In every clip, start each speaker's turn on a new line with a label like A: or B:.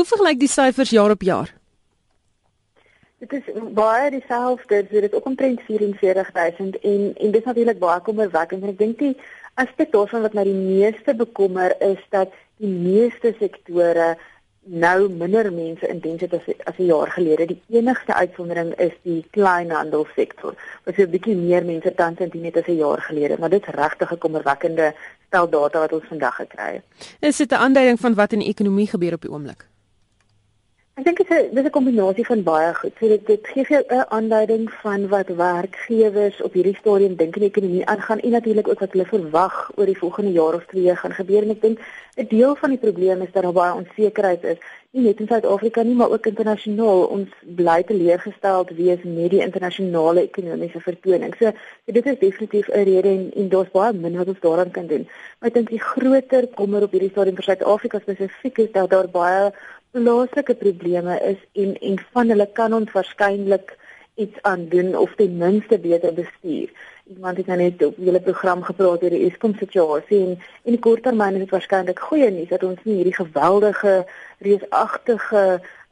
A: Hoe vergelyk die syfers jaar op jaar?
B: Dit is baie dieselfde, so dit is ook omtrent 44000 en en dit is natuurlik baie kommerwekkend en ek dink die aspek daarvan wat my die meeste bekommer is dat die meeste sektore nou minder mense in diens het as as 'n jaar gelede. Die enigste uitsondering is die kleinhandelsektor. Wat so 'n bietjie meer mense tans in dien het as 'n jaar gelede, maar dit is regtig 'n kommerwekkende stel data wat ons vandag gekry het.
A: Is dit 'n aanduiding van wat in die ekonomie gebeur op die oomblik?
B: Ek dink dit is 'n kombinasie van baie goed. So dit dit gee jou 'n aanduiding van wat werkgewers op hierdie stadium dink in die ekonomie aangaan en natuurlik ook wat hulle verwag oor die volgende jaar of twee gaan gebeur en ek dink 'n deel van die probleem is dat daar baie onsekerheid is, nie net in Suid-Afrika nie, maar ook internasionaal. Ons bly teleurgesteld wees met die internasionale ekonomiese vertoning. So, so dit is definitief 'n rede en, en daar's baie min wat ons daaraan kan doen. Maar ek dink die groter kommer op hierdie stadium vir Suid-Afrika spesifiek is dat daar baie plaaslike probleme is en en van hulle kan ons waarskynlik iets aan doen of ten minste beter bestuur. Iemand het nou net op julle program gepraat oor die Eskom situasie en in die kort termyn is dit waarskynlik goeie nuus dat ons nie hierdie geweldige reusagtige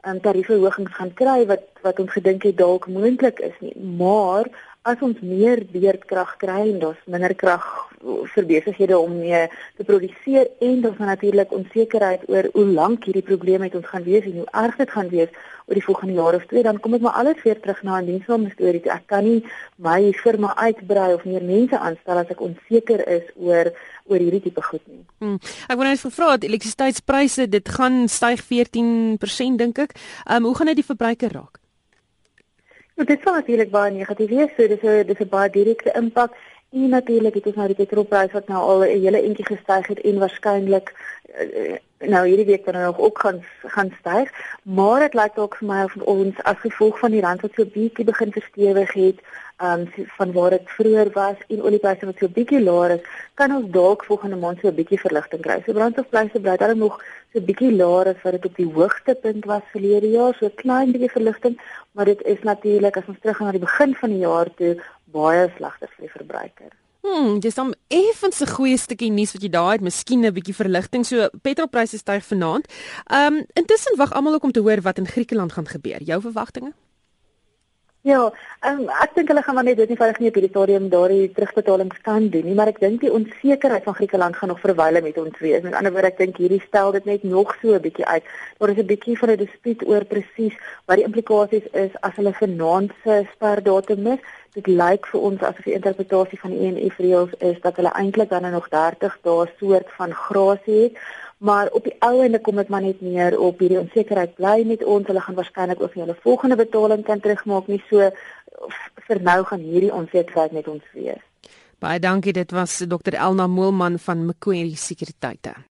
B: um, tariefverhogings gaan kry wat wat ons gedink het dalk moontlik is nie. Maar as ons meer beerdkrag kry en daar's minder krag vir besighede om mee te produseer en dan natuurlik onsekerheid oor hoe lank hierdie probleem met ons gaan wees en hoe erg dit gaan wees oor die volgende jaar of twee dan kom dit maar alles weer terug na 'n diensname storie. Ek kan nie my firma uitbrei of meer mense aanstel as ek onseker is oor oor hierdie tipe goed nie.
A: Hmm. Ek wou net vra dat elektrisiteitspryse dit gaan styg 14% dink ek. Ehm um, hoe gaan dit die verbruiker raak?
B: Nou dit sal natuurlik baie negatief wees. So dis 'n dis 'n baie direkte impak. En natuurlik het ons nou die petrolprys wat nou al 'n hele entjie gestyg het en waarskynlik nou hierdie week dan nog ook gaan gaan styg. Maar dit lyk ook vir my of ons as gevolg van die rand wat so bietjie begin verstewig het, um van waar dit vroeër was en oliepryse wat so bietjie laer is, kan ons dalk volgende maand so 'n bietjie verligting kry. So brandstofpryse bly dan nog so bietjie laer as wat dit op die hoogtepunt was verlede jaar, so klein bietjie verligting, maar dit is natuurlik as ons teruggaan na die begin van die jaar toe baie slegter vir die verbruiker.
A: Hmm, dis dan effens 'n goeie stukkie nuus wat jy daar het, miskien 'n bietjie verligting. So petrolpryse styg vanaand. Ehm um, intussen wag almal ook om te hoor wat in Griekeland gaan gebeur. Jou verwagtinge?
B: Ja, um, ek dink hulle gaan maar net dit nie veilig nie op hierdie stadium daardie terugbetalings kan doen nie, maar ek dink die onsekerheid van Griekeland gaan nog verwyle met ons wees. Met ander woorde, ek dink hierdie stel dit net nog so 'n bietjie uit. Daar is 'n bietjie van 'n dispuut oor presies wat die implikasies is as hulle vanaand se startdatum mis. Dit lyk vir ons asof die interpretasie van die ENF reëls is dat hulle eintlik dan nog 30 dae soort van grasie het maar op die ou ende kom dit maar net neer op hierdie onsekerheid bly met ons. Hulle gaan waarskynlik ook hulle volgende betaling kan terugmaak nie. So vir nou gaan hierdie onsekerheid met ons wees.
A: Baie dankie. Dit was Dr Elna Moelman van Macquarie Sekuriteite